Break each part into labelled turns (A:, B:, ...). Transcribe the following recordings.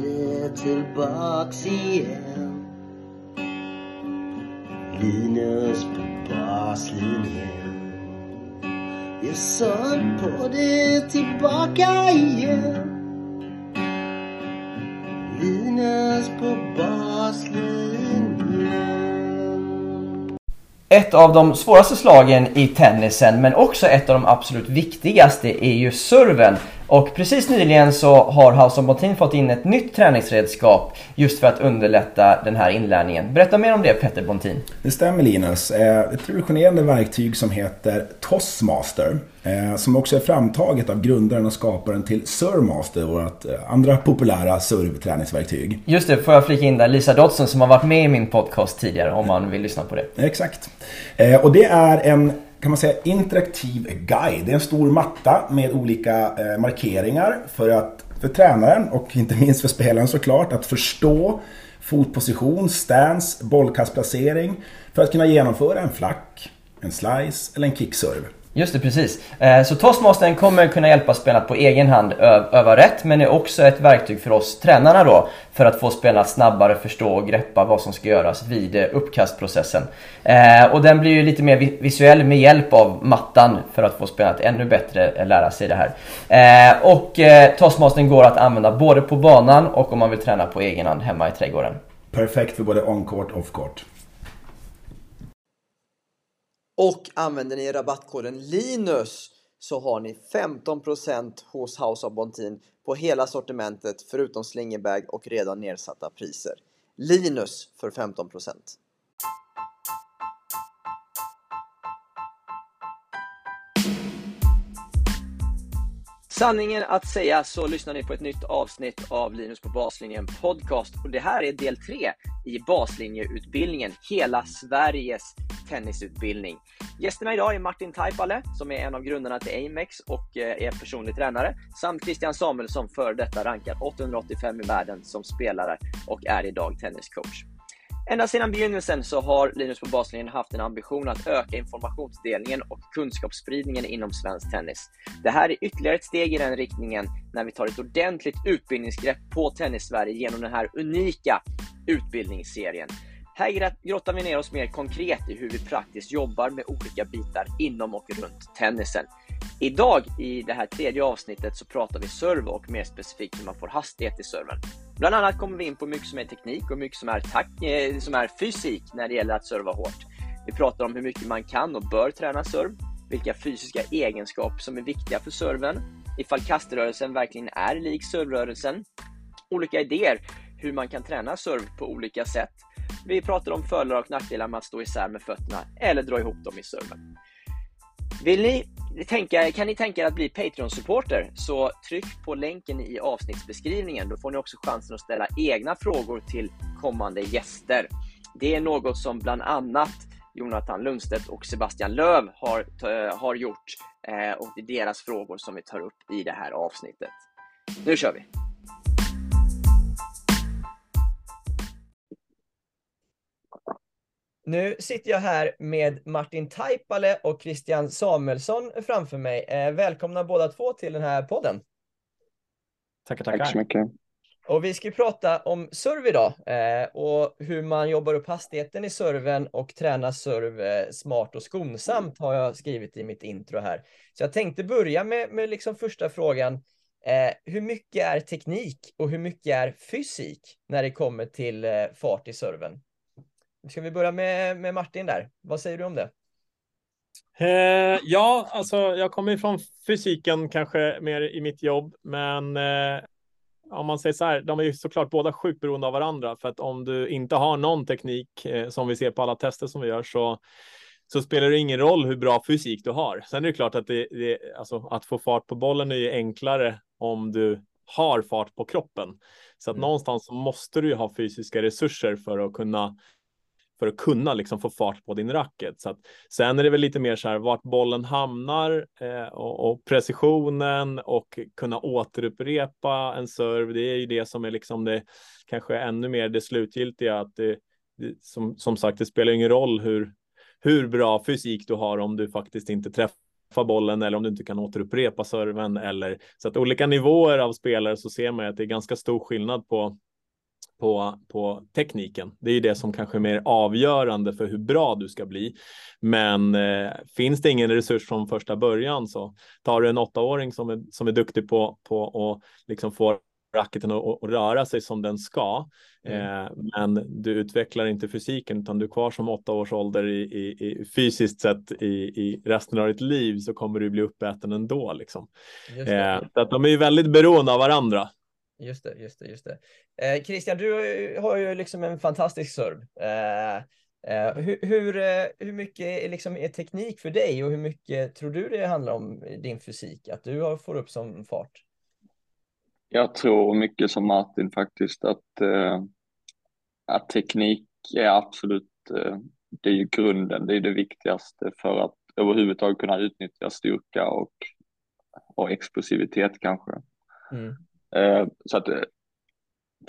A: det tillbaks igen. Linus på baslinjen Jag sög på det tillbaka igen. Linus på baslinjen.
B: Ett av de svåraste slagen i tennisen men också ett av de absolut viktigaste är ju serven. Och precis nyligen så har House of Montin fått in ett nytt träningsredskap just för att underlätta den här inlärningen. Berätta mer om det Petter Bontin.
C: Det stämmer Linus. Eh, Ett revolutionerande verktyg som heter Tossmaster. eh, Som också är framtaget av grundaren och skaparen till Surmaster, vårt eh, andra populära servträningsverktyg.
B: Just det, får jag flika in där, Lisa Dodson som har varit med i min podcast tidigare om man vill lyssna på det.
C: Exakt. Och det är en kan man säga interaktiv guide. Det är en stor matta med olika eh, markeringar för att för tränaren och inte minst för spelaren såklart att förstå fotposition, stance, bollkastplacering för att kunna genomföra en flack, en slice eller en kickserve.
B: Just det, precis. Eh, så Toastmastern kommer kunna hjälpa spelarna på egen hand öva rätt men är också ett verktyg för oss tränarna då för att få spelarna att snabbare förstå och greppa vad som ska göras vid eh, uppkastprocessen. Eh, och den blir ju lite mer visuell med hjälp av mattan för att få spelarna att ännu bättre lära sig det här. Och Toastmastern går att använda både på banan och om man vill träna på egen hand hemma i trädgården.
C: Perfekt för både on-court och off-court.
D: Och använder ni rabattkoden LINUS så har ni 15% hos House of Bontin på hela sortimentet förutom slingerbag och redan nedsatta priser. Linus för 15%.
E: Sanningen att säga så lyssnar ni på ett nytt avsnitt av Linus på baslinjen podcast och det här är del 3 i baslinjeutbildningen, hela Sveriges tennisutbildning. Gästerna idag är Martin Taipale som är en av grundarna till Amex och eh, är personlig tränare samt Christian Samuelsson, före detta rankad 885 i världen som spelare och är idag tenniscoach. Ända sedan begynnelsen så har Linus på baslinjen haft en ambition att öka informationsdelningen och kunskapsspridningen inom svensk tennis. Det här är ytterligare ett steg i den riktningen när vi tar ett ordentligt utbildningsgrepp på Tennissverige genom den här unika utbildningsserien. Här grottar vi ner oss mer konkret i hur vi praktiskt jobbar med olika bitar inom och runt tennisen. Idag i det här tredje avsnittet så pratar vi serve och mer specifikt hur man får hastighet i serven. Bland annat kommer vi in på mycket som är teknik och mycket som är, tak- eh, som är fysik när det gäller att serva hårt. Vi pratar om hur mycket man kan och bör träna serve, vilka fysiska egenskaper som är viktiga för serven, ifall kaströrelsen verkligen är lik servrörelsen, olika idéer hur man kan träna serve på olika sätt. Vi pratar om fördelar och nackdelar med att stå isär med fötterna eller dra ihop dem i serven. Vill ni tänka, kan ni tänka er att bli Patreon-supporter så tryck på länken i avsnittsbeskrivningen. Då får ni också chansen att ställa egna frågor till kommande gäster. Det är något som bland annat Jonathan Lundstedt och Sebastian Löv har, eh, har gjort eh, och det är deras frågor som vi tar upp i det här avsnittet. Nu kör vi!
B: Nu sitter jag här med Martin Taipale och Christian Samuelsson framför mig. Eh, välkomna båda två till den här podden.
F: Tackar,
G: Tack så
F: tackar.
G: mycket.
B: Och vi ska ju prata om serve idag eh, och hur man jobbar upp hastigheten i serven och tränar serve eh, smart och skonsamt har jag skrivit i mitt intro här. Så jag tänkte börja med, med liksom första frågan. Hur mycket är teknik och hur mycket är fysik när det kommer till fart i serven? Ska vi börja med, med Martin där? Vad säger du om det?
F: Eh, ja, alltså jag kommer ifrån fysiken kanske mer i mitt jobb, men eh, om man säger så här, de är ju såklart båda sjukt beroende av varandra för att om du inte har någon teknik eh, som vi ser på alla tester som vi gör så så spelar det ingen roll hur bra fysik du har. Sen är det klart att det, det alltså att få fart på bollen är ju enklare om du har fart på kroppen. Så att
B: Mm.
F: någonstans måste du ju ha fysiska resurser för att kunna för att kunna liksom få fart på din racket. Så att, sen är det väl lite mer så här vart bollen hamnar eh, och, och precisionen och kunna återupprepa en serve. Det är ju det som är liksom det kanske ännu mer det slutgiltiga. Att det, det, som, som sagt, det spelar ingen roll hur, hur bra fysik du har om du faktiskt inte träffar träffa bollen eller om du inte kan återupprepa serven eller så att olika nivåer av spelare så ser man att det är ganska stor skillnad på på, på tekniken. Det är ju det som kanske är mer avgörande för hur bra du ska bli. Men eh, finns det ingen resurs från första början så tar du en åttaåring som är, som är duktig på, på att liksom få racketen att röra sig som den ska. Mm. Eh, men du utvecklar inte fysiken utan du är kvar som åtta års ålder i, i, i fysiskt sett i, i, resten av ditt liv så kommer du bli uppäten ändå. Liksom. Eh, så att de är ju väldigt beroende av varandra.
B: Just det, just det, just det. Eh, Christian, du har ju liksom en fantastisk serv. Eh, eh, hur, hur, eh, hur mycket är, liksom, är teknik för dig och hur mycket tror du det handlar om din fysik? Att du får upp som fart?
G: Jag tror mycket som Martin faktiskt att, eh, att teknik är absolut, eh, det är ju grunden, det är det viktigaste för att överhuvudtaget kunna utnyttja styrka och, och explosivitet kanske. Mm. Eh, så att eh,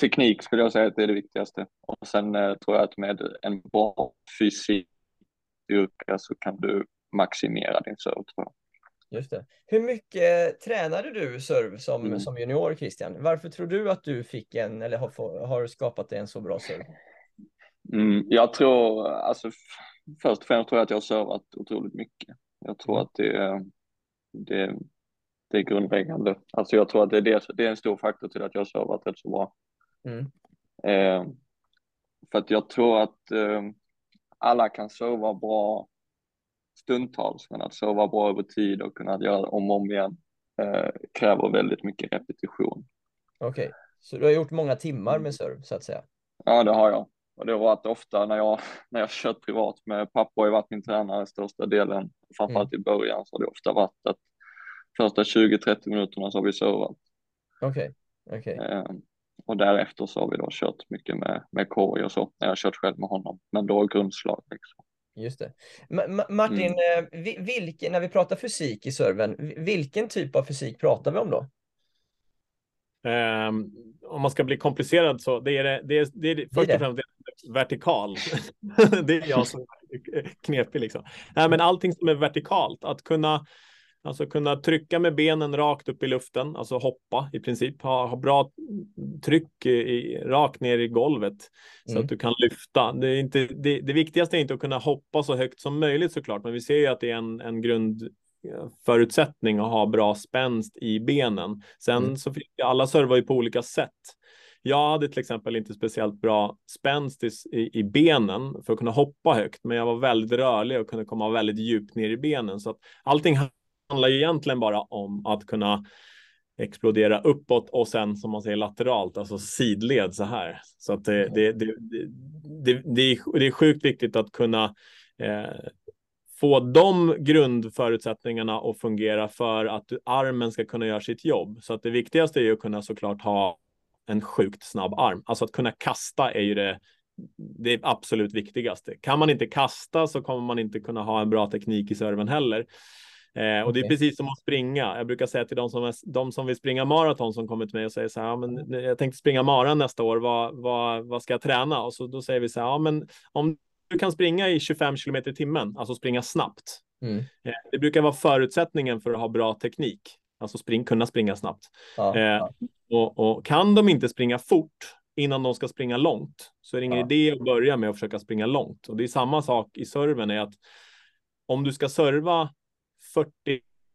G: teknik skulle jag säga att det är det viktigaste. Och sen eh, tror jag att med en bra fysik styrka så kan du maximera din serve tror jag.
B: Just det. Hur mycket tränade du serve som, mm. som junior Christian? Varför tror du att du fick en eller har, har skapat en så bra serve?
G: Mm, jag tror, alltså först och främst tror jag att jag har servat otroligt mycket. Jag tror mm. att det, det, det är grundläggande. Alltså jag tror att det är, det, det är en stor faktor till att jag servat rätt så bra. Mm. Eh, för att jag tror att eh, alla kan serva bra stundtals, men att sova bra över tid och kunna göra om och om igen eh, kräver väldigt mycket repetition.
B: Okej, okay. så du har gjort många timmar med serv så att säga?
G: Ja, det har jag. Och det har varit ofta när jag, när jag kört privat med pappa har ju varit min tränare största delen, framförallt mm. i början så har det ofta varit att första 20-30 minuterna så har vi servat.
B: Okej, okay. okej. Okay. Eh,
G: och därefter så har vi då kört mycket med, med korg och så, jag har kört själv med honom, men då grundslag liksom.
B: Just det. Ma Martin, mm. Eh, vilken, när vi pratar fysik i serven, vilken typ av fysik pratar vi om då?
F: Um, om man ska bli komplicerad så det är det, det, är, det är först och främst vertikal. det är jag som är knepig liksom. Nej, men allting som är vertikalt, att kunna Alltså kunna trycka med benen rakt upp i luften, alltså hoppa i princip, ha, ha bra tryck i, rakt ner i golvet så mm. att du kan lyfta. Det, är inte, det, det, viktigaste är inte att kunna hoppa så högt som möjligt såklart, men vi ser ju att det är en, en grundförutsättning att ha bra spänst i benen. Sen mm. så alla servar ju på olika sätt. Jag hade till exempel inte speciellt bra spänst i, i, i, benen för att kunna hoppa högt, men jag var väldigt rörlig och kunde komma väldigt djupt ner i benen. Så att allting handlar ju egentligen bara om att kunna explodera uppåt och sen som man säger lateralt, alltså sidled så här. Så att det, det, det, det, det, är, det är sjukt viktigt att kunna eh, få de grundförutsättningarna att fungera för att armen ska kunna göra sitt jobb. Så att det viktigaste är ju att kunna såklart ha en sjukt snabb arm. Alltså att kunna kasta är ju det, det absolut viktigaste. Kan man inte kasta så kommer man inte kunna ha en bra teknik i serven heller. Eh, och det är precis som att springa. Jag brukar säga till de som, är, de som vill springa maraton som kommer till mig och säger så här, ja, men jag tänkte springa maran nästa år, vad, vad, vad ska jag träna? Och så då säger vi så här, ja, men om du kan springa i 25 kilometer i timmen, alltså springa snabbt. Mm. Eh, det brukar vara förutsättningen för att ha bra teknik, alltså spring, kunna springa snabbt. Ja, eh, ja. Och, och, kan de inte springa fort innan de ska springa långt så är det ingen ja. idé att börja med att försöka springa långt. Och det är samma sak i serven är att om du ska serva 40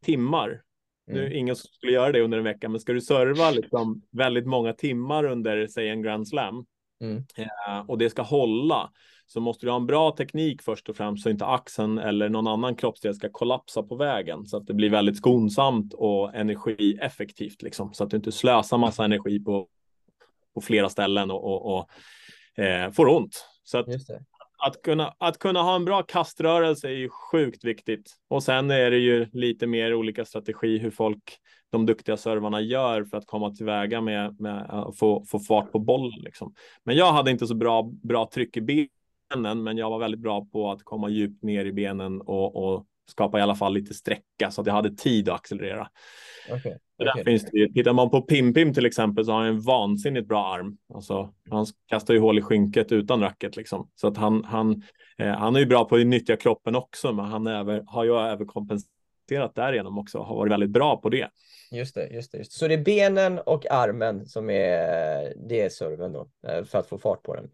F: timmar. Mm. Nu är ingen som skulle göra det under en vecka, men ska du serva liksom väldigt många timmar under, säg en Grand Slam mm. eh, och det ska hålla så måste du ha en bra teknik först och främst så inte axeln eller någon annan kroppsdel ska kollapsa på vägen så att det blir väldigt skonsamt och energieffektivt liksom så att du inte slösar massa energi på, på flera ställen och, och, och eh, får ont. Så att att kunna, att kunna ha en bra kaströrelse är ju sjukt viktigt. Och sen är det ju lite mer olika strategi hur folk, de duktiga servarna gör för att komma tillväga med, med att få, få fart på bollen. Liksom. Men jag hade inte så bra, bra tryck i benen, men jag var väldigt bra på att komma djupt ner i benen och, och skapa i alla fall lite sträcka så att jag hade tid att accelerera. Okay. Okay. finns det, tittar man på Pim Pim till exempel så har han en vansinnigt bra arm. Alltså, han kastar ju hål i skynket utan racket liksom. Så att han, han, eh, han är ju bra på att nyttja kroppen också, men han över, har ju överkompenserat därigenom också, har varit väldigt bra på det.
B: Just det, just det. Just det. Så det är benen och armen som är, det är serven då, eh, för att få fart på den?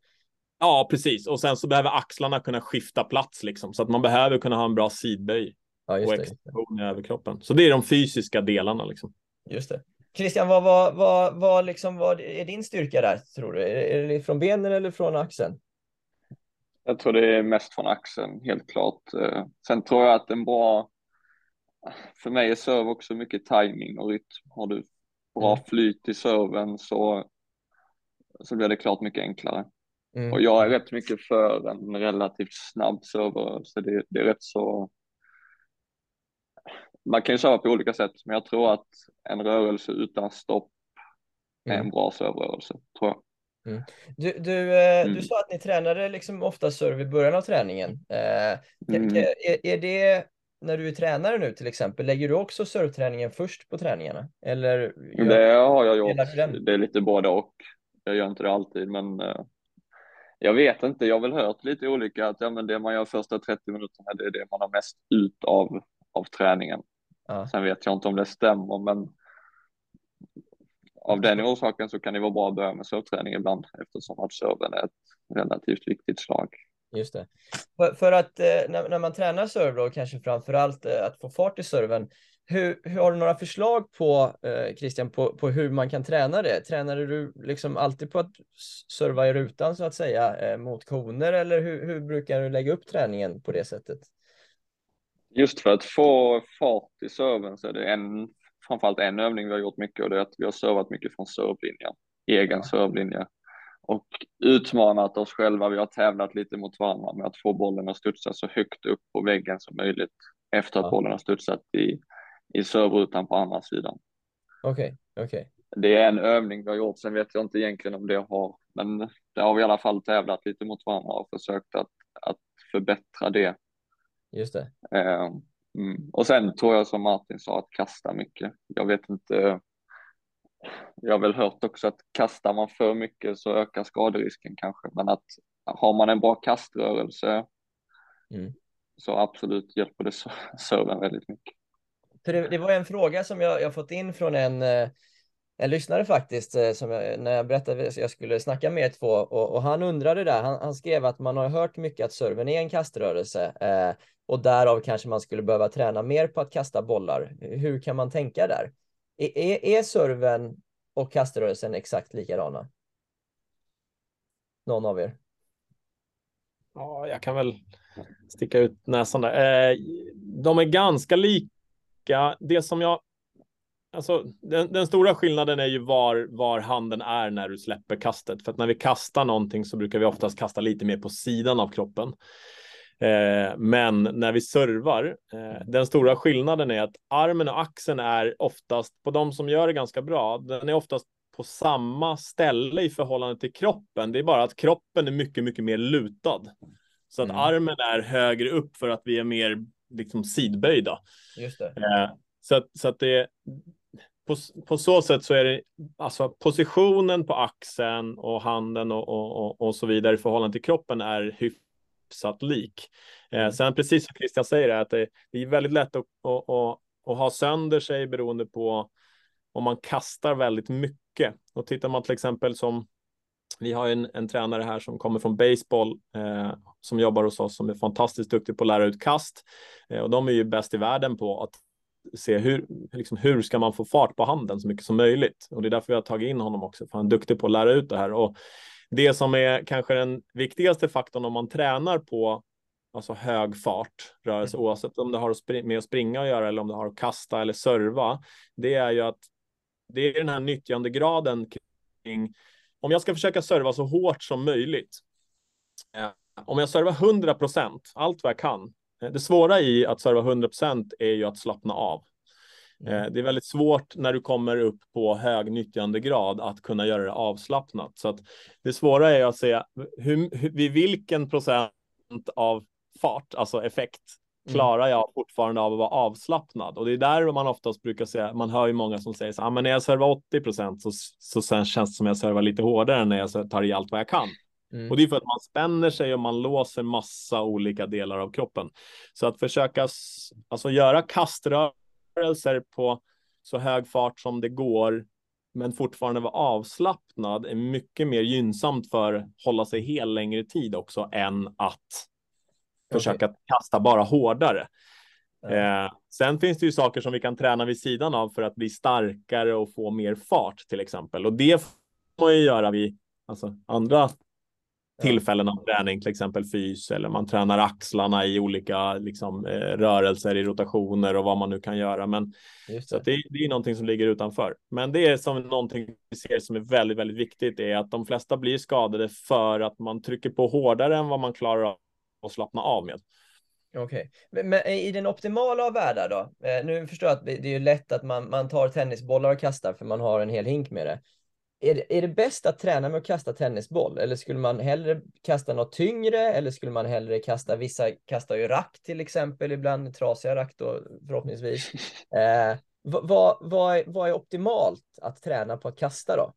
F: Ja, precis. Och sen så behöver axlarna kunna skifta plats liksom, så att man behöver kunna ha en bra sidböj
B: Ja, just
F: och extension i överkroppen. Så det är de fysiska delarna liksom.
B: Just det. Christian, vad, vad, vad, vad, liksom, vad är din styrka där, tror du? Är är det från benen eller från axeln?
G: Jag tror det är mest från axeln, helt klart. Eh, Sen tror jag att en bra, för mig är serve också mycket timing och rytm. Har du bra
B: Mm.
G: flyt i serven så, så blir det klart mycket enklare.
B: Mm.
G: Och jag är rätt mycket för en relativt snabb serverrörelse. Det, det är rätt så, man kan ju serva på olika sätt, men jag tror att en rörelse utan stopp är
B: Mm.
G: en bra serverrörelse, tror jag.
B: Du, du, eh, du
G: Mm.
B: sa att ni tränade liksom ofta serve i början av träningen. Eh,
G: Mm.
B: är, är det när du är tränare nu till exempel, lägger du också serveträningen först på träningarna? Eller
G: Det har jag gjort. Det är lite både och. Jag gör inte det alltid, men eh, jag vet inte. Jag har väl hört lite olika att ja, men det man gör första 30 minuterna, det är det man har mest ut av, av träningen.
B: Ja.
G: Sen vet jag inte om det stämmer, men av den orsaken så kan det vara bra att börja med serveträning ibland eftersom att serven är ett relativt viktigt slag.
B: Just det. För, för att eh, när, när man tränar serve då, kanske framförallt eh, att få fart i serven, hur, hur har du några förslag på, eh, Christian, på, på hur man kan träna det? Tränade du liksom alltid på att serva i rutan så att säga eh, mot koner eller hur, hur brukar du lägga upp träningen på det sättet?
G: Just för att få fart i serven så är det en, framförallt en övning vi har gjort mycket och det är att vi har servat mycket från servlinjen, egen servlinje och utmanat oss själva. Vi har tävlat lite mot varandra med att få bollen att studsa så högt upp på väggen som möjligt efter att
B: Ja.
G: bollen har studsat i, i servrutan på andra sidan.
B: Okej, okej.
G: Det är en övning vi har gjort, sen vet jag inte egentligen om det har, men det har vi i alla fall tävlat lite mot varandra och försökt att, att förbättra det.
B: Just det.
G: Eh, Mm. Och sen tror jag som Martin sa att kasta mycket. Jag vet inte. Jag har väl hört också att kastar man för mycket så ökar skaderisken kanske, men att har man en bra kaströrelse
B: Mm.
G: så absolut hjälper det serven väldigt mycket.
B: För det, det var en fråga som jag, jag fått in från en, eh, en lyssnare faktiskt, eh, som jag, när jag berättade att jag skulle snacka med er två, och, och han undrade där, han, han skrev att man har hört mycket att serven är en kaströrelse, eh, och därav kanske man skulle behöva träna mer på att kasta bollar. Hur kan man tänka där? Är, är, är serven och kaströrelsen exakt likadana? Någon av er?
F: Ja, jag kan väl sticka ut näsan där. Eh, de är ganska lika. Det som jag Alltså, den, den, stora skillnaden är ju var, var handen är när du släpper kastet. För att när vi kastar någonting så brukar vi oftast kasta lite mer på sidan av kroppen. Eh, men när vi servar, eh, den stora skillnaden är att armen och axeln är oftast, på de som gör det ganska bra, den är oftast på samma ställe i förhållande till kroppen. Det är bara att kroppen är mycket, mycket mer lutad. Så att
B: Mm.
F: armen är högre upp för att vi är mer liksom sidböjda.
B: Just det.
F: Eh, så att, så att det på, på så sätt så är det alltså positionen på axeln och handen och, och, och, och så vidare i förhållande till kroppen är hyfsat lik. Eh, sen precis som Christian säger att det, det är väldigt lätt att, att, att, att ha sönder sig beroende på om man kastar väldigt mycket. Och tittar man till exempel som vi har en, en tränare här som kommer från baseball eh, som jobbar hos oss som är fantastiskt duktig på att lära ut kast. Eh, och de är ju bäst i världen på att se hur, liksom, hur ska man få fart på handen så mycket som möjligt. Och det är därför vi har tagit in honom också, för han är duktig på att lära ut det här. Och det som är kanske den viktigaste faktorn om man tränar på alltså hög fart, rörelse, mm. oavsett om det har med att springa att göra eller om det har att kasta eller serva, det är ju att det är den här nyttjandegraden kring om jag ska försöka serva så hårt som möjligt. Eh, om jag servar 100 procent, allt vad jag kan. Eh, det svåra i att serva 100 procent är ju att slappna av. Mm. Det är väldigt svårt när du kommer upp på hög nyttjandegrad att kunna göra det avslappnat. Så att det svåra är att se hur, hur, vid vilken procent av fart, alltså effekt, klarar jag fortfarande av att vara avslappnad? Och det är där man oftast brukar säga, man hör ju många som säger så här, ah, men när jag servar 80 procent så, så sen känns det som jag servar lite hårdare när jag tar i allt vad jag kan. Mm. Och det är för att man spänner sig och man låser massa olika delar av kroppen. Så att försöka alltså göra kaströrelser på så hög fart som det går, men fortfarande vara avslappnad är mycket mer gynnsamt för att hålla sig hel längre tid också än att försöka kasta bara hårdare. Eh, sen finns det ju saker som vi kan träna vid sidan av för att bli starkare och få mer fart till exempel. Och det får man ju göra vid alltså, andra tillfällen av träning, till exempel fys eller man tränar axlarna i olika liksom, eh, rörelser i rotationer och vad man nu kan göra. Men det. så det, det är någonting som ligger utanför. Men det är som någonting vi ser som är väldigt, väldigt viktigt är att de flesta blir skadade för att man trycker på hårdare än vad man klarar av att slappna av med.
B: Okej, okay. men, men, i den optimala av världar då? Eh, nu förstår jag att det är ju lätt att man, man tar tennisbollar och kastar för man har en hel hink med det. Är, det. är det bäst att träna med att kasta tennisboll eller skulle man hellre kasta något tyngre eller skulle man hellre kasta, vissa kastar ju rack till exempel, ibland trasiga rack då förhoppningsvis. Eh, vad, vad, är, vad är optimalt att träna på att kasta då?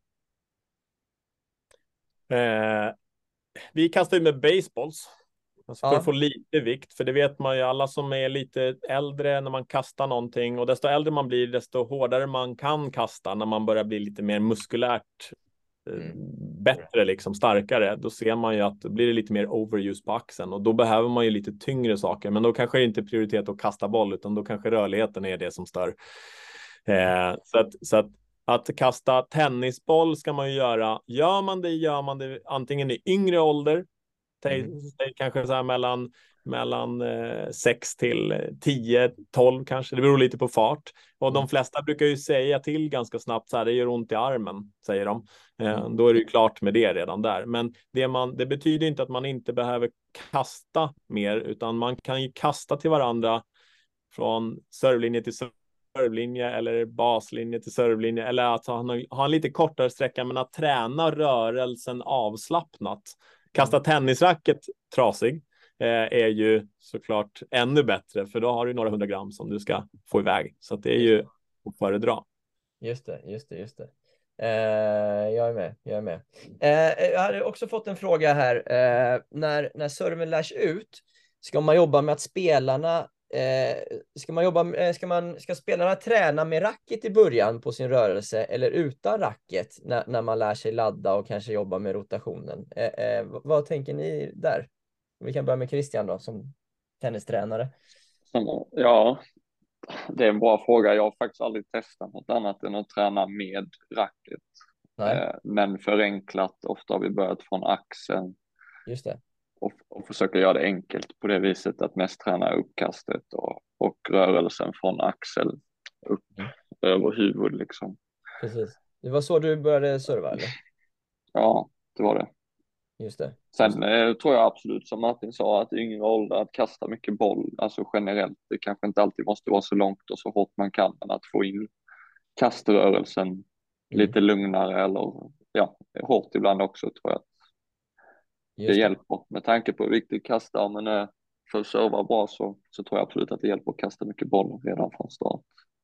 F: Eh, vi kastar ju med baseballs Alltså för ja. få lite vikt, för det vet man ju alla som är lite äldre när man kastar någonting och desto äldre man blir, desto hårdare man kan kasta när man börjar bli lite mer muskulärt eh, mm. bättre, liksom starkare. Då ser man ju att då blir det lite mer overuse på axeln och då behöver man ju lite tyngre saker. Men då kanske det inte är prioritet att kasta boll, utan då kanske rörligheten är det som stör. Eh, så att, så att att kasta tennisboll ska man ju göra. Gör man det, gör man det antingen i yngre ålder Mm. Kanske så här mellan, mellan eh, 6 till 10, 12 kanske. Det beror lite på fart. Och de mm. flesta brukar ju säga till ganska snabbt så här, det gör ont i armen, säger de. Eh, mm. då är det ju klart med det redan där. Men det, man, det betyder inte att man inte behöver kasta mer, utan man kan ju kasta till varandra från servelinje till servelinje eller baslinje till servelinje eller att ha, ha en lite kortare sträcka men att träna rörelsen avslappnat Kasta tennisracket trasig eh, är ju såklart ännu bättre, för då har du några hundra gram som du ska få iväg. Så det är ju att föredra.
B: Just det, just det, just det. Eh, jag är med, jag är med. Eh, jag hade också fått en fråga här. Eh, när, när serven lärs ut, ska man jobba med att spelarna Eh, ska man jobba, eh, ska, man, ska spelarna träna med racket i början på sin rörelse eller utan racket när, när man lär sig ladda och kanske jobba med rotationen? Eh, eh, vad tänker ni där? Vi kan börja med Christian då som tennistränare.
G: Ja, det är en bra fråga. Jag har faktiskt aldrig testat något annat än att träna med racket. Eh, men förenklat, ofta har vi börjat från axeln.
B: Just det
G: och, och försöka göra det enkelt på det viset att mest träna uppkastet och, och rörelsen från axel upp mm. över huvud liksom.
B: Precis. Det var så du började serva eller?
G: Ja, det var det.
B: Just det.
G: Sen eh, tror jag absolut som Martin sa att yngre ålder att kasta mycket boll, alltså generellt, det kanske inte alltid måste vara så långt och så hårt man kan, men att få in kaströrelsen mm. lite lugnare eller ja, hårt ibland också tror jag det, det hjälper. Med tanke på hur viktig kastarmen är för att serva bra så, så tror jag absolut att det hjälper att kasta mycket boll redan från start.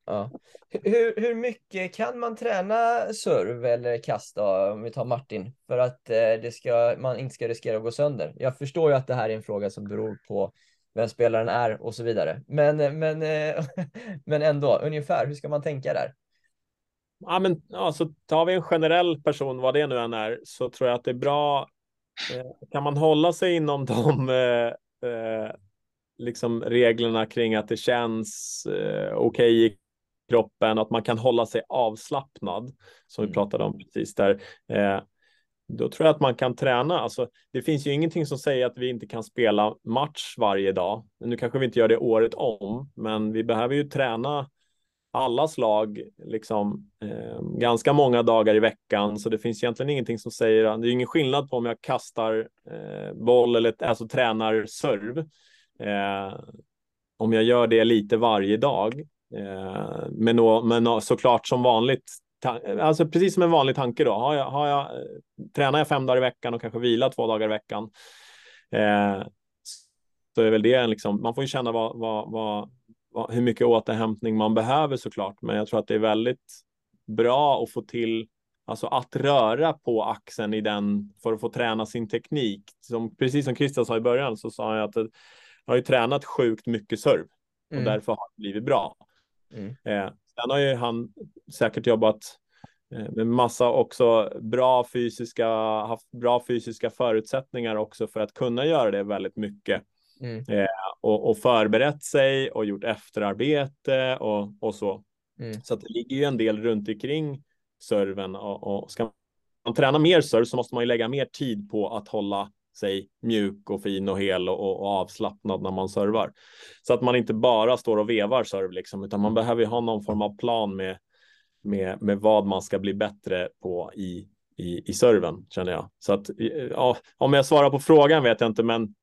B: Ja. Hur, hur mycket kan man träna serv eller kast då, om vi tar Martin, för att eh, det ska, man inte ska riskera att gå sönder? Jag förstår ju att det här är en fråga som beror på vem spelaren är och så vidare. Men, men, eh, men ändå, ungefär, hur ska man tänka där?
F: Ja, men alltså, tar vi en generell person, vad det nu än är, så tror jag att det är bra Eh, kan man hålla sig inom de eh, eh, liksom reglerna kring att det känns eh, okej okay i kroppen, att man kan hålla sig avslappnad, som vi mm. pratade om precis där. Eh, då tror jag att man kan träna. Alltså, det finns ju ingenting som säger att vi inte kan spela match varje dag. Nu kanske vi inte gör det året om, men vi behöver ju träna alla slag liksom eh, ganska många dagar i veckan, så det finns egentligen ingenting som säger, det är ingen skillnad på om jag kastar eh, boll eller alltså tränar serv. Eh, om jag gör det lite varje dag, eh, men, då, men såklart som vanligt, alltså precis som en vanlig tanke då, har jag, har jag, eh, tränar jag fem dagar i veckan och kanske vilar två dagar i veckan, eh, så är väl det liksom, man får ju känna vad, vad, vad hur mycket återhämtning man behöver såklart, men jag tror att det är väldigt bra att få till Alltså att röra på axeln i den för att få träna sin teknik. Som, precis som Christian sa i början så sa jag att jag har ju tränat sjukt mycket serv och
B: Mm.
F: därför har det blivit bra.
B: Mm.
F: Eh, sen har ju han säkert jobbat eh, med massa också bra fysiska, haft bra fysiska förutsättningar också för att kunna göra det väldigt mycket
B: Mm.
F: och, och förberett sig och gjort efterarbete och, och så.
B: Mm.
F: Så att det ligger ju en del runt omkring serven och, och ska man träna mer serv så måste man ju lägga mer tid på att hålla sig mjuk och fin och hel och, och, och avslappnad när man servar. Så att man inte bara står och vevar serv liksom, utan man behöver ju ha någon form av plan med, med, med vad man ska bli bättre på i, i, i serven känner jag. Så att ja, om jag svarar på frågan vet jag inte, men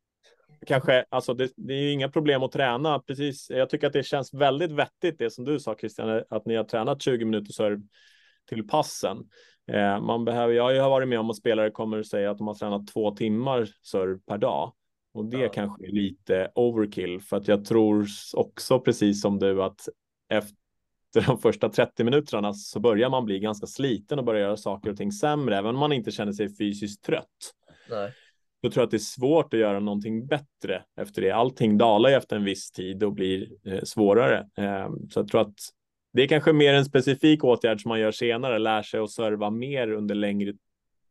F: kanske, alltså det, det är ju inga problem att träna. Precis, jag tycker att det känns väldigt vettigt det som du sa Christian, att ni har tränat 20 minuter serv till passen. Eh, man behöver, jag har varit med om att spelare kommer att säga att de har tränat två timmar serv per dag. Och det
B: Ja.
F: kanske är lite overkill för att jag tror också precis som du att efter de första 30 minuterna så börjar man bli ganska sliten och börjar göra saker och ting sämre, även om man inte känner sig fysiskt trött.
B: Nej.
F: Då tror jag att det är svårt att göra någonting bättre efter det. Allting dalar ju efter en viss tid och blir eh, svårare. Eh, så jag tror att det är kanske mer en specifik åtgärd som man gör senare, lär sig att serva mer under längre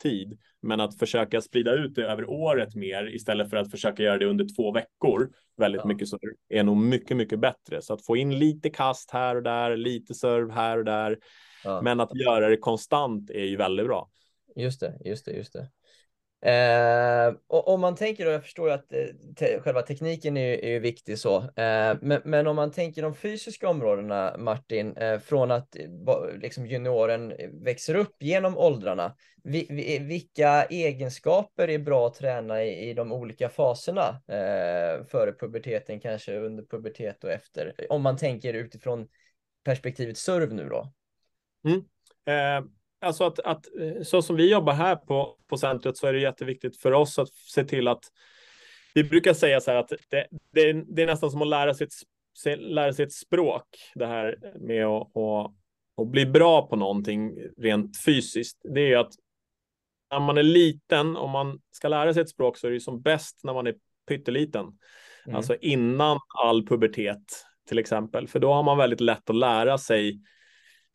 F: tid. Men att försöka sprida ut det över året mer istället för att försöka göra det under två veckor väldigt
B: Ja.
F: mycket serv är nog mycket, mycket bättre. Så att få in lite kast här och där, lite serv här och där.
B: Ja.
F: Men att göra det konstant är ju väldigt bra.
B: Just det, just det, just det. Eh, och om man tänker då, jag förstår att eh, te själva tekniken är, ju- är ju viktig så, eh, men, men om man tänker de fysiska områdena, Martin, eh, från att eh, liksom junioren växer upp genom åldrarna, vi, vi, vilka egenskaper är bra att träna i, i de olika faserna? Eh, före puberteten, kanske under pubertet och efter, om man tänker utifrån perspektivet serv nu då. Mm.
F: Eh, alltså att, att eh, så som vi jobbar här på, på centret så är det jätteviktigt för oss att se till att vi brukar säga så här att det, det, är, det är nästan som att lära sig ett, lära sig ett språk. Det här med att, att, att bli bra på någonting rent fysiskt. Det är att när man är liten, om man ska lära sig ett språk så är det som bäst när man är pytteliten.
B: Mm.
F: Alltså innan all pubertet till exempel. För då har man väldigt lätt att lära sig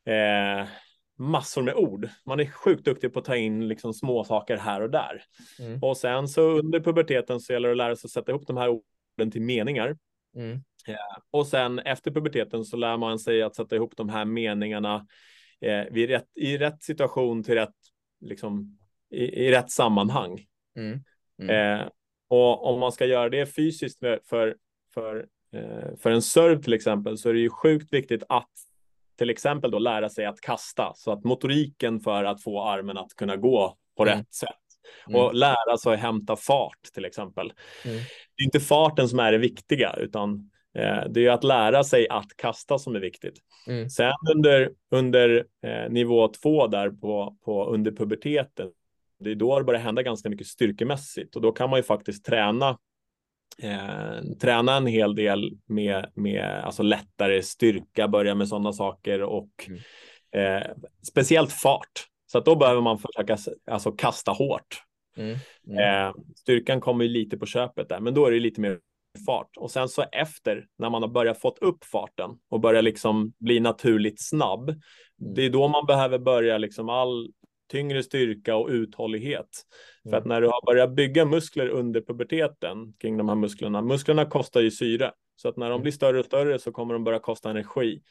F: eh, massor med ord. Man är sjukt duktig på att ta in liksom små saker här och där.
B: Mm.
F: Och sen så under puberteten så gäller det att lära sig att sätta ihop de här orden till meningar.
B: Mm.
F: Och sen efter puberteten så lär man sig att sätta ihop de här meningarna eh, vid rätt, i rätt situation till rätt, liksom, i, i rätt sammanhang.
B: Mm.
F: Eh, och om man ska göra det fysiskt för, för, för, eh, för en serv till exempel så är det ju sjukt viktigt att till exempel då lära sig att kasta så att motoriken för att få armen att kunna gå på
B: Mm.
F: rätt sätt
B: Mm.
F: och lära sig att hämta fart till exempel.
B: Mm.
F: Det är inte farten som är det viktiga utan eh, det är att lära sig att kasta som är viktigt.
B: Mm.
F: Sen under, under eh, nivå två där på, på under puberteten, det är då det börjar hända ganska mycket styrkemässigt och då kan man ju faktiskt träna eh, träna en hel del med, med alltså lättare styrka, börja med sådana saker och
B: Mm.
F: eh, speciellt fart. Så att då behöver man försöka alltså, kasta hårt.
B: Mm. Mm.
F: Eh, styrkan kommer ju lite på köpet där, men då är det lite mer fart. Och sen så efter, när man har börjat fått upp farten och börjar liksom bli naturligt snabb, det är då man behöver börja liksom all tyngre styrka och uthållighet. För att när du har börjat bygga muskler under puberteten kring de här musklerna, musklerna kostar ju syre, så att när de blir större och större så kommer de börja kosta energi.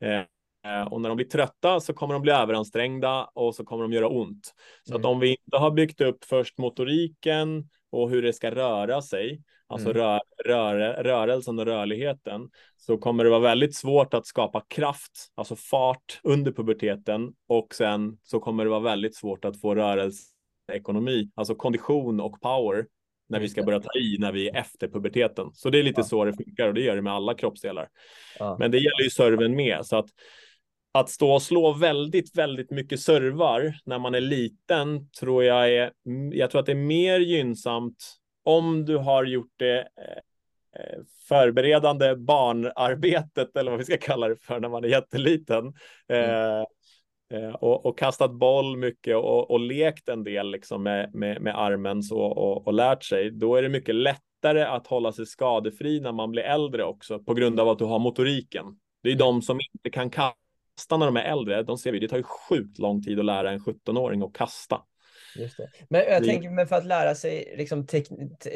F: Eh, Eh, Och när de blir trötta så kommer de bli överansträngda och så kommer de göra ont. Så
B: Mm.
F: att om vi inte har byggt upp först motoriken och hur det ska röra sig, alltså
B: Mm.
F: rö rör rörelsen och rörligheten, så kommer det vara väldigt svårt att skapa kraft, alltså fart under puberteten och sen så kommer det vara väldigt svårt att få rörelseekonomi, alltså kondition och power när vi ska börja ta i när vi är efter puberteten. Så det är lite
B: Ja.
F: så det funkar och det gör det med alla kroppsdelar.
B: Ja.
F: Men det gäller ju serven med. Så att, att stå och slå väldigt, väldigt mycket servar när man är liten tror jag är, jag tror att det är mer gynnsamt om du har gjort det eh, eh, förberedande barnarbetet eller vad vi ska kalla det för när man är jätteliten. Eh, eh, och, och, kastat boll mycket och, och lekt en del liksom med, med, med armen så, och, och lärt sig, då är det mycket lättare att hålla sig skadefri när man blir äldre också på grund av att du har motoriken. Det är de som inte kan kasta när de är äldre. De ser vi, det tar ju sjukt lång tid att lära en 17-åring att kasta.
B: Just det. Men jag tänker, men för att lära sig liksom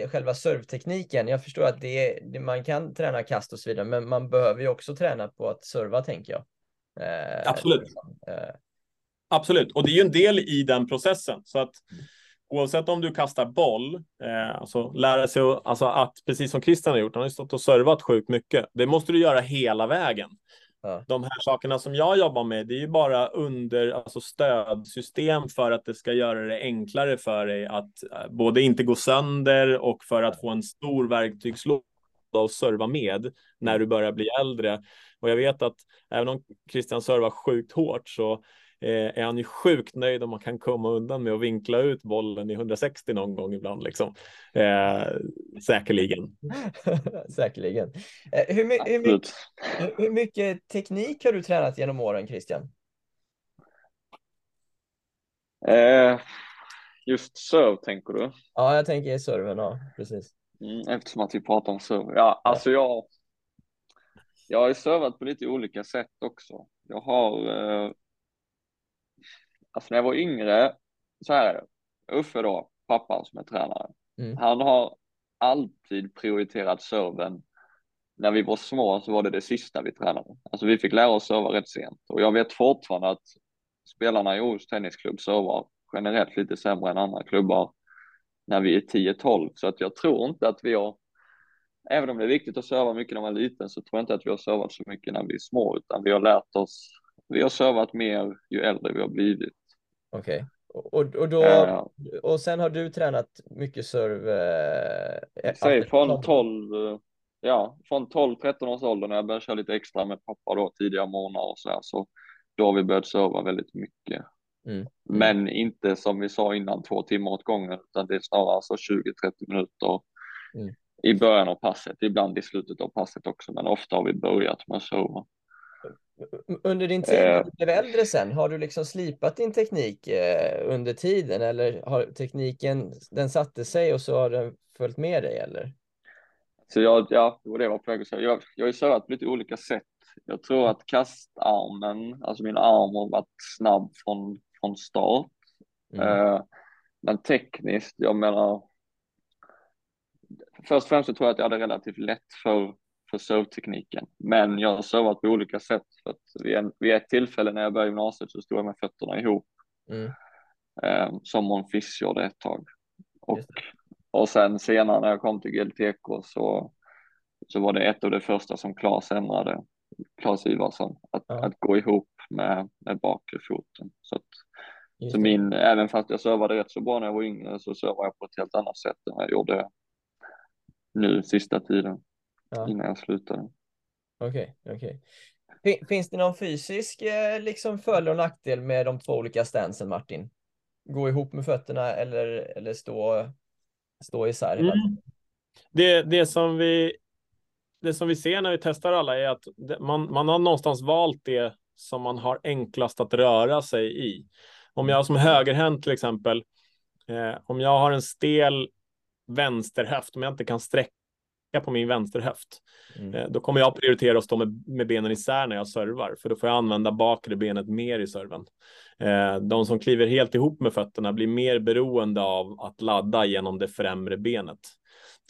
B: själva servtekniken. Jag förstår att det är, man kan träna kast och så vidare, men man behöver ju också träna på att serva, tänker jag.
F: Eh, Absolut. Liksom, eh. Absolut, och det är ju en del i den processen. Så att oavsett om du kastar boll, eh, alltså lära sig alltså att, precis som Christian har gjort, han har ju stått och servat sjukt mycket. Det måste du göra hela vägen. Ja. De här sakerna som jag jobbar med, det är ju bara under alltså stödsystem för att det ska göra det enklare för dig att eh, både inte gå sönder och för att få en stor verktygslåda att serva med när du börjar bli äldre. Och jag vet att även om Christian servar sjukt hårt så är han ju sjukt nöjd om man kan komma undan med att vinkla ut bollen i 160 någon gång ibland. Liksom. Eh, säkerligen.
B: säkerligen. Eh, hur, hur, mycket, hur mycket teknik har du tränat genom åren, Christian?
G: Eh, just serve tänker du?
B: Ja, jag tänker serven, ja, precis.
G: Mm, eftersom att vi pratar om serve. Ja, alltså jag, jag har ju servat på lite olika sätt också. Jag har eh, alltså när jag var yngre, så här är det. Uffe då, pappan som är tränare, mm. han har alltid prioriterat serven. När vi var små så var det det sista vi tränade. Alltså vi fick lära oss serva rätt sent och jag vet fortfarande att spelarna i Åhus tennisklubb servar generellt lite sämre än andra klubbar när vi är 10-12 så att jag tror inte att vi har Även om det är viktigt att serva mycket när man är liten så tror jag inte att vi har servat så mycket när vi är små utan vi har lärt oss vi har servat mer ju äldre vi har blivit.
B: Okej. Okay. Och, och, då, ja. och sen har du tränat mycket serve?
G: Eh, Säg från 12, ja, från 12-13 års ålder när jag började köra lite extra med pappa då tidiga månader och så här, så då har vi börjat serva väldigt mycket. Mm. Men inte som vi sa innan två timmar åt gången utan det är snarare så 20-30 minuter mm. i början av passet, ibland i slutet av passet också, men ofta har vi börjat med att serva.
B: Under din tid när du blev äldre sen, har du liksom slipat din teknik eh, under tiden eller har tekniken, den satte sig och så har den följt med dig eller?
G: Så jag, ja, det var det jag var på väg att säga. Jag, jag har ju servat på lite olika sätt. Jag tror att kastarmen, alltså min arm har varit snabb från, från start. Mm. Eh, men tekniskt, jag menar, först och främst så tror jag att jag hade relativt lätt för för servtekniken. Men jag har servat på olika sätt. För att vid, en, vid ett tillfälle när jag började gymnasiet så stod jag med fötterna ihop. Mm. Eh, som Mon Fiss gjorde ett tag. Och, och sen senare när jag kom till GLTK så, så var det ett av det första som Claes ändrade. Claes Ivarsson, att, ja. att gå ihop med, med bakre foten. Så, att, så min, även fast jag servade rätt så bra när jag var yngre så servade jag på ett helt annat sätt än jag gjorde nu sista tiden ja. innan jag slutade.
B: Okej, okay, okej. Okay. Finns det någon fysisk eh, liksom fördel och nackdel med de två olika stansen, Martin? Gå ihop med fötterna eller, eller stå, stå isär? Mm.
F: Det, det, som vi, det som vi ser när vi testar alla är att man, man har någonstans valt det som man har enklast att röra sig i. Om jag som högerhänt till exempel, eh, om jag har en stel vänsterhöft, om jag inte kan sträcka på min vänsterhöft. Mm. Eh, då kommer jag prioritera att stå med, med benen isär när jag servar, för då får jag använda bakre benet mer i serven. Eh, de som kliver helt ihop med fötterna blir mer beroende av att ladda genom det främre benet.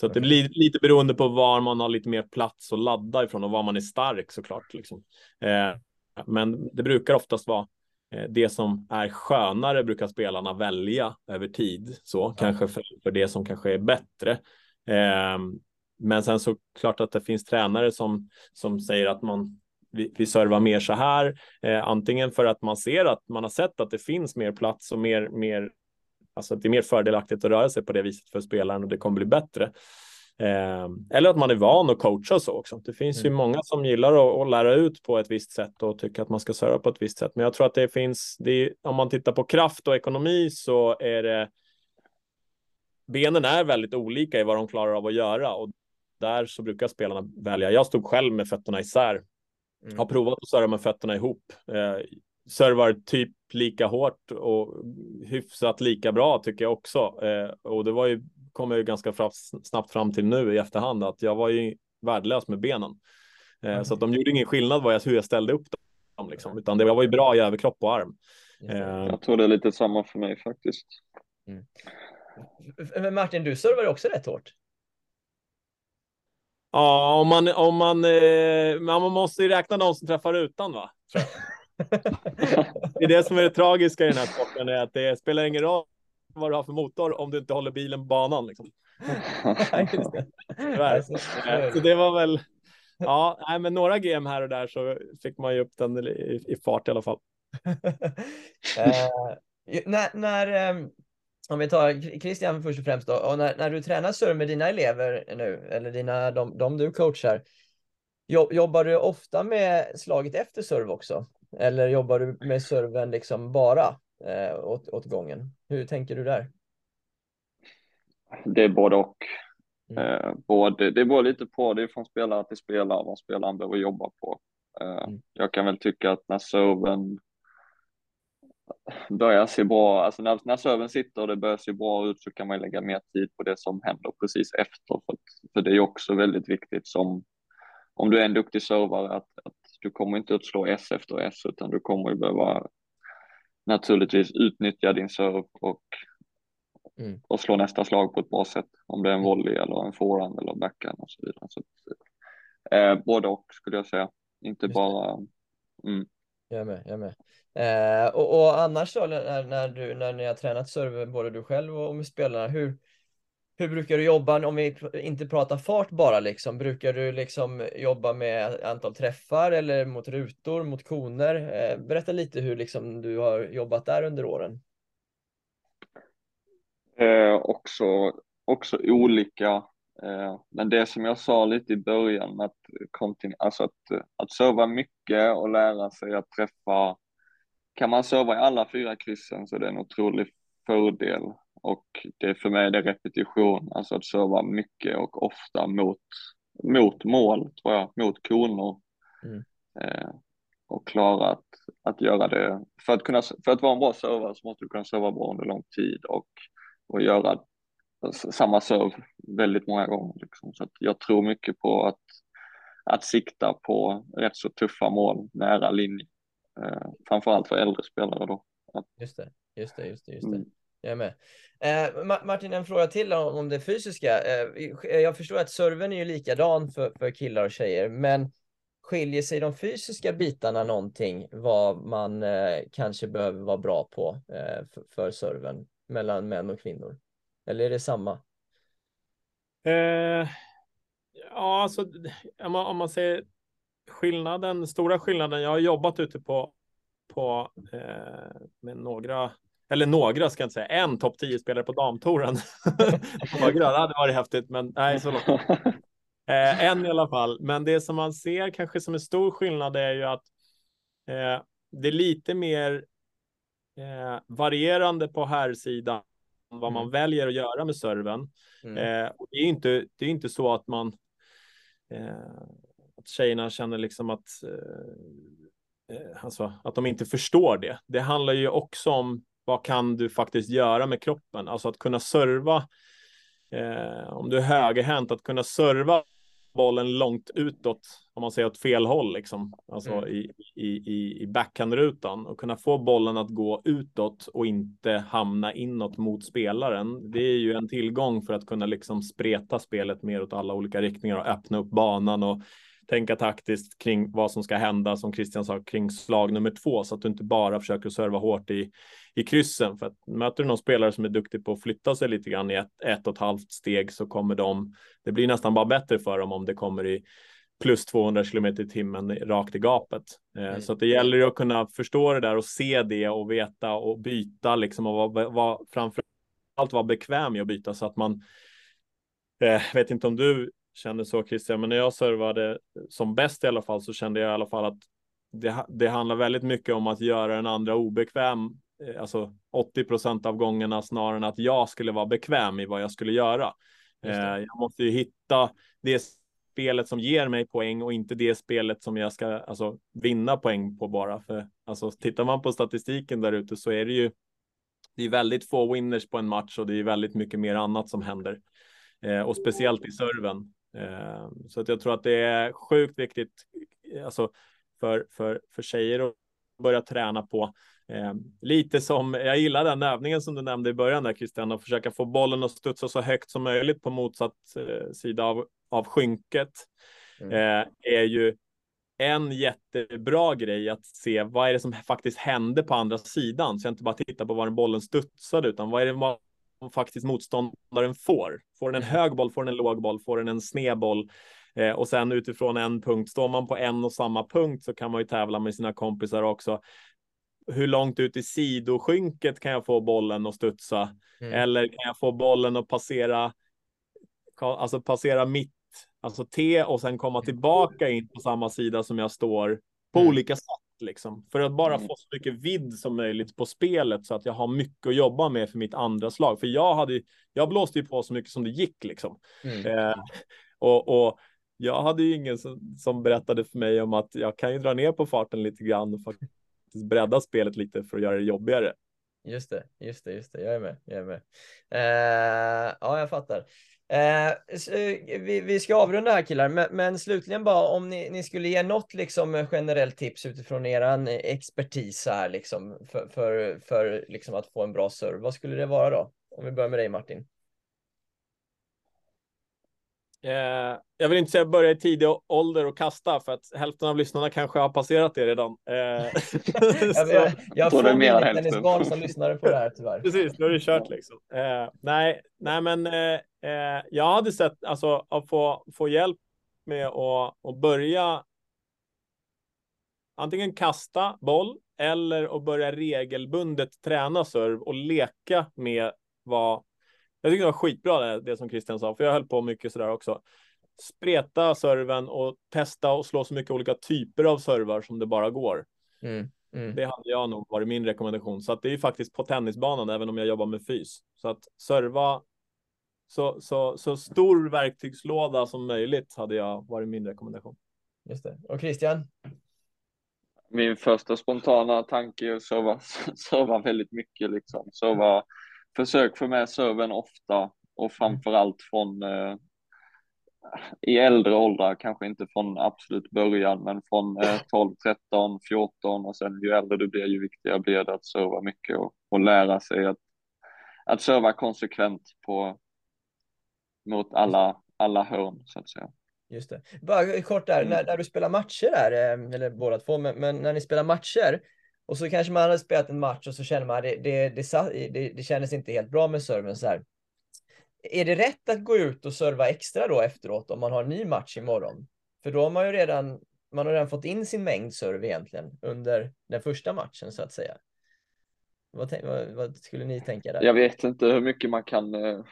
F: Så det blir lite beroende på var man har lite mer plats att ladda ifrån och var man är stark såklart. Liksom. Eh, men det brukar oftast vara det som är skönare brukar spelarna välja över tid, så ja. kanske för, för det som kanske är bättre. Eh, men sen så klart att det finns tränare som, som säger att man vi, vi servar mer så här, eh, antingen för att man ser att man har sett att det finns mer plats och mer, mer alltså att det är mer fördelaktigt att röra sig på det viset för spelaren och det kommer bli bättre. Eh, eller att man är van att coacha så också. Det finns mm. ju många som gillar att, att, lära ut på ett visst sätt och tycker att man ska serva på ett visst sätt. Men jag tror att det finns, det är, om man tittar på kraft och ekonomi så är det benen är väldigt olika i vad de klarar av att göra och där så brukar spelarna välja. Jag stod själv med fötterna isär. Mm. Har provat att serva med fötterna ihop. Eh, servar typ lika hårt och hyfsat lika bra tycker jag också. Eh, och det var ju, kom jag ju ganska fram, snabbt fram till nu i efterhand att jag var ju värdelös med benen. Eh, mm. Så att de gjorde ingen skillnad vad jag, hur jag ställde upp dem, liksom, utan det var ju bra i överkropp och arm.
G: Eh, jag tror det är lite samma för mig faktiskt. Mm.
B: Men Martin, du servar också rätt hårt.
F: Ja, om man, om man, eh, man måste ju räkna de som träffar utan va? det är det som är det tragiska i den här sporten, är att det spelar ingen roll vad du har för motor om du inte håller bilen på banan. Liksom. så det var väl, ja, nej, men några GM här och där så fick man ju upp den i, i fart i alla fall.
B: eh, när, när um om vi tar Christian först och främst då, och när, när du tränar surf med dina elever nu, eller dina, de, de du coachar, jobbar du ofta med slaget efter serve också? Eller jobbar du med serven liksom bara eh, åt, åt gången? Hur tänker du där?
G: Det är både och. Mm. Eh, både, det beror lite på, det är från spelare till spelare vad spelaren behöver jobba på. Eh, mm. Jag kan väl tycka att när serven börjar se bra, alltså när, när serven sitter och det börjar se bra ut så kan man lägga mer tid på det som händer precis efter. För, för det är också väldigt viktigt som, om du är en duktig servare, att, att du kommer inte att slå S efter S utan du kommer ju behöva naturligtvis utnyttja din serv och, mm. och slå nästa slag på ett bra sätt. Om det är en mm. volley eller en forehand eller backhand och så vidare. Så, eh, både och skulle jag säga, inte Just bara
B: mm. Jag med, jag med. Eh, och, och, annars då när, när, du, när ni har tränat server, både du själv och med spelarna, hur, hur brukar du jobba om vi inte pratar fart bara liksom? Brukar du liksom jobba med antal träffar eller mot rutor, mot koner? Eh, berätta lite hur liksom du har jobbat där under åren.
G: Eh, också, också olika. Eh, men det som jag sa lite i början, att, alltså att, att serva mycket och lära sig att träffa kan man serva i alla fyra kryssen så det är en otrolig fördel och det för mig är det repetition, alltså att serva mycket och ofta mot, mot mål, tror jag, mot koner. Mm. Eh, och klara att, att göra det. För att, kunna, för att vara en bra servare så måste du kunna serva bra under lång tid och, och göra samma serv väldigt många gånger. Liksom. Så att jag tror mycket på att, att sikta på rätt så tuffa mål nära linje. Eh, framförallt för äldre spelare då.
B: Just det, just det, just det. Just det. Mm. Jag är med. Eh, Martin, en fråga till om, om det fysiska. Eh, jag förstår att serven är ju likadan för, för killar och tjejer, men skiljer sig de fysiska bitarna någonting vad man eh, kanske behöver vara bra på eh, för, för serven mellan män och kvinnor? Eller är det samma?
F: Eh, ja, alltså om man, om man säger skillnaden, stora skillnaden. Jag har jobbat ute på, på eh, med några, eller några ska jag inte säga, en topp 10 spelare på damtouren. några, det hade varit häftigt, men nej, så långt. Eh, en i alla fall. Men det som man ser kanske som en stor skillnad är ju att eh, det är lite mer eh, varierande på här sidan vad man mm. väljer att göra med serven. Mm. Eh, det är inte, det är inte så att man eh, att tjejerna känner liksom att, eh, eh, alltså, att de inte förstår det. Det handlar ju också om vad kan du faktiskt göra med kroppen? Alltså att kunna serva, eh, om du är högerhänt, att kunna serva bollen långt utåt, om man säger åt fel håll, liksom. alltså mm. i, i, i, backhandrutan och kunna få bollen att gå utåt och inte hamna inåt mot spelaren. Det är ju en tillgång för att kunna liksom spreta spelet mer åt alla olika riktningar och öppna upp banan och tänka taktiskt kring vad som ska hända, som Christian sa, kring slag nummer två, så att du inte bara försöker serva hårt i, i kryssen. För att möter du någon spelare som är duktig på att flytta sig lite grann i ett, ett och ett halvt steg så kommer de, det blir nästan bara bättre för dem om det kommer i plus 200 kilometer i timmen rakt i gapet. Eh, mm. Så att det gäller ju att kunna förstå det där och se det och veta och byta liksom och vara, vara framför allt vara bekväm i att byta så att man eh, vet inte om du känner så Christian, men när jag servade som bäst i alla fall så kände jag i alla fall att det, det handlar väldigt mycket om att göra den andra obekväm, eh, alltså 80 procent av gångerna snarare än att jag skulle vara bekväm i vad jag skulle göra. Eh, jag måste ju hitta det spelet som ger mig poäng och inte det spelet som jag ska alltså, vinna poäng på bara. För alltså, tittar man på statistiken där ute så är det ju det är väldigt få winners på en match och det är väldigt mycket mer annat som händer. Eh, och speciellt i serven. Eh, så att jag tror att det är sjukt viktigt alltså, för, för, för tjejer att börja träna på. Eh, lite som, jag gillar den övningen som du nämnde i början där Christian, att försöka få bollen att studsa så högt som möjligt på motsatt eh, sida av, av skynket. Mm. Eh, är ju en jättebra grej att se vad är det som faktiskt hände på andra sidan. Så jag inte bara tittar på var bollen studsade, utan vad är det faktiskt motståndaren får. Får den en mm. hög boll, får den en låg boll, får den en snedboll. Eh, och sen utifrån en punkt, står man på en och samma punkt så kan man ju tävla med sina kompisar också. Hur långt ut i sidoskynket kan jag få bollen att studsa? Mm. Eller kan jag få bollen att passera, alltså passera mitt alltså T och sen komma tillbaka in på samma sida som jag står på mm. olika sätt liksom för att bara mm. få så mycket vidd som möjligt på spelet så att jag har mycket att jobba med för mitt andra slag. För jag hade, jag blåste ju på så mycket som det gick liksom. Mm. Eh, och, och jag hade ju ingen som, som, berättade för mig om att jag kan ju dra ner på farten lite grann och faktiskt bredda spelet lite för att göra det jobbigare.
B: Just det, just det, just det. Jag är med. Jag är med. Eh, ja, jag fattar. Eh, eh, vi, vi, ska avrunda här killar, men, men, slutligen bara om ni, ni, skulle ge något liksom generellt tips utifrån er expertis här liksom för, för, för liksom att få en bra serve. Vad skulle det vara då? Om vi börjar med dig Martin.
F: Eh, jag vill inte säga börja i tidig ålder och kasta för att hälften av lyssnarna kanske har passerat det redan. Eh,
B: jag, jag, jag får mina tennisbarn som lyssnar på det här tyvärr.
F: Precis, då är det kört liksom. Eh, nej, nej, men eh, jag hade sett alltså att få, få hjälp med att, att börja antingen kasta boll eller att börja regelbundet träna serv och leka med vad jag tycker det var skitbra det, det som Christian sa, för jag höll på mycket sådär också. Spreta serven och testa och slå så mycket olika typer av servar som det bara går. Mm, mm. Det hade jag nog varit min rekommendation. Så att det är faktiskt på tennisbanan, även om jag jobbar med fys. Så att serva så, så, så stor verktygslåda som möjligt hade jag varit min rekommendation.
B: Just det. Och Christian?
G: Min första spontana tanke är att serva, serva väldigt mycket liksom. Serva försök få med serven ofta och framförallt från eh, i äldre åldrar, kanske inte från absolut början, men från eh, 12, 13, 14 och sen ju äldre du blir, ju viktigare blir det att serva mycket och, och lära sig att, att serva konsekvent på, mot alla, alla hörn så att säga.
B: Just det. Bara kort där, mm. när, när, du spelar matcher där, eh, eller båda två, men, men när ni spelar matcher, och så kanske man hade spelat en match och så känner man det, det, det, det, det kändes inte helt bra med serven så här. Är det rätt att gå ut och serva extra då efteråt om man har en ny match imorgon? För då har man ju redan, man har redan fått in sin mängd serve egentligen under den första matchen så att säga. Vad, vad, vad skulle ni tänka där?
G: Jag vet inte hur mycket man kan eh,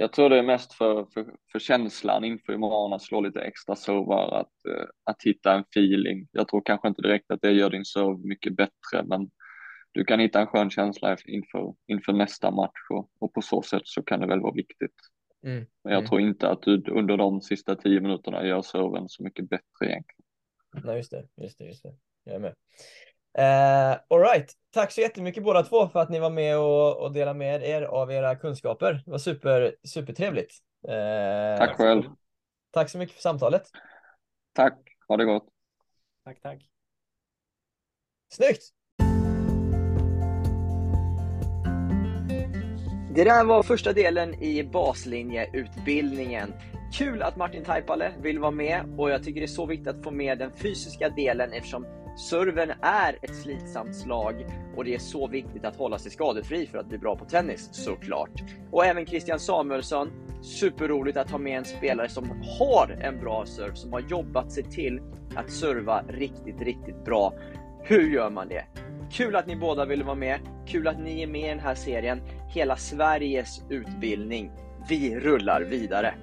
G: jag tror det är mest för, för, för känslan inför imorgon att slå lite extra servar, att, uh, att hitta en feeling. Jag tror kanske inte direkt att det gör din serve mycket bättre, men du kan hitta en skön känsla inför, inför nästa match och, och på så sätt så kan det väl vara viktigt. Mm. Men jag mm. tror inte att du under de sista tio minuterna gör serven så mycket bättre egentligen.
B: Nej, just det, just det, just det. Jag är med. Uh, all right. Tack så jättemycket båda två för att ni var med och, och delade med er av era kunskaper. Det var super, supertrevligt.
G: Uh, tack själv.
B: Tack så mycket för samtalet.
G: Tack, ha det gott.
F: Tack, tack.
B: Snyggt!
E: Det där var första delen i baslinjeutbildningen. Kul att Martin Taipale vill vara med och jag tycker det är så viktigt att få med den fysiska delen eftersom Serven är ett slitsamt slag och det är så viktigt att hålla sig skadefri för att bli bra på tennis såklart. Och även Christian Samuelsson, superroligt att ha med en spelare som har en bra serve, som har jobbat sig till att serva riktigt, riktigt bra. Hur gör man det? Kul att ni båda ville vara med, kul att ni är med i den här serien. Hela Sveriges utbildning. Vi rullar vidare!